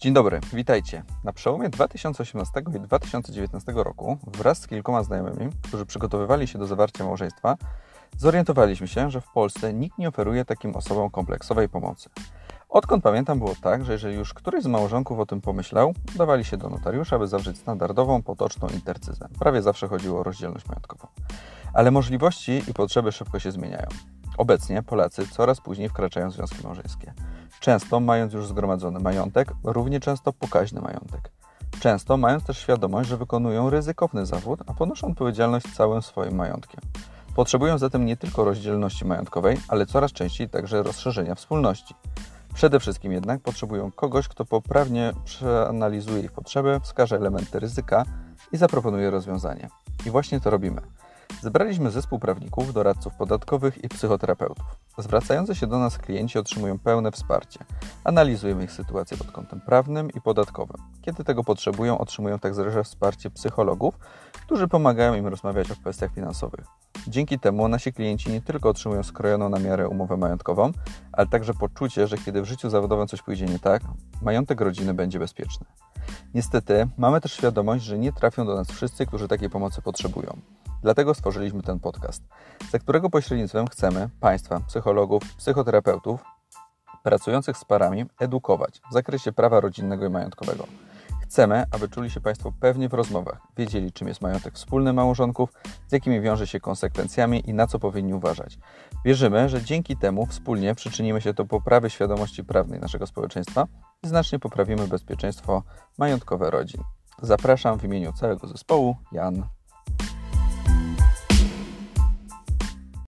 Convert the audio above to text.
Dzień dobry, witajcie. Na przełomie 2018 i 2019 roku wraz z kilkoma znajomymi, którzy przygotowywali się do zawarcia małżeństwa, zorientowaliśmy się, że w Polsce nikt nie oferuje takim osobom kompleksowej pomocy. Odkąd pamiętam było tak, że jeżeli już któryś z małżonków o tym pomyślał, dawali się do notariusza, aby zawrzeć standardową, potoczną intercyzę. Prawie zawsze chodziło o rozdzielność majątkową. Ale możliwości i potrzeby szybko się zmieniają. Obecnie Polacy coraz później wkraczają w związki małżeńskie. Często mając już zgromadzony majątek, równie często pokaźny majątek. Często mając też świadomość, że wykonują ryzykowny zawód, a ponoszą odpowiedzialność całym swoim majątkiem. Potrzebują zatem nie tylko rozdzielności majątkowej, ale coraz częściej także rozszerzenia wspólności. Przede wszystkim jednak potrzebują kogoś, kto poprawnie przeanalizuje ich potrzeby, wskaże elementy ryzyka i zaproponuje rozwiązanie. I właśnie to robimy. Zebraliśmy zespół prawników, doradców podatkowych i psychoterapeutów. Zwracający się do nas klienci otrzymują pełne wsparcie. Analizujemy ich sytuację pod kątem prawnym i podatkowym. Kiedy tego potrzebują, otrzymują także wsparcie psychologów, którzy pomagają im rozmawiać o kwestiach finansowych. Dzięki temu nasi klienci nie tylko otrzymują skrojoną na miarę umowę majątkową, ale także poczucie, że kiedy w życiu zawodowym coś pójdzie nie tak, majątek rodziny będzie bezpieczny. Niestety, mamy też świadomość, że nie trafią do nas wszyscy, którzy takiej pomocy potrzebują. Dlatego stworzyliśmy ten podcast, za którego pośrednictwem chcemy Państwa, psychologów, psychoterapeutów pracujących z parami edukować w zakresie prawa rodzinnego i majątkowego. Chcemy, aby czuli się Państwo pewnie w rozmowach, wiedzieli, czym jest majątek wspólny małżonków, z jakimi wiąże się konsekwencjami i na co powinni uważać. Wierzymy, że dzięki temu wspólnie przyczynimy się do poprawy świadomości prawnej naszego społeczeństwa i znacznie poprawimy bezpieczeństwo majątkowe rodzin. Zapraszam w imieniu całego zespołu, Jan.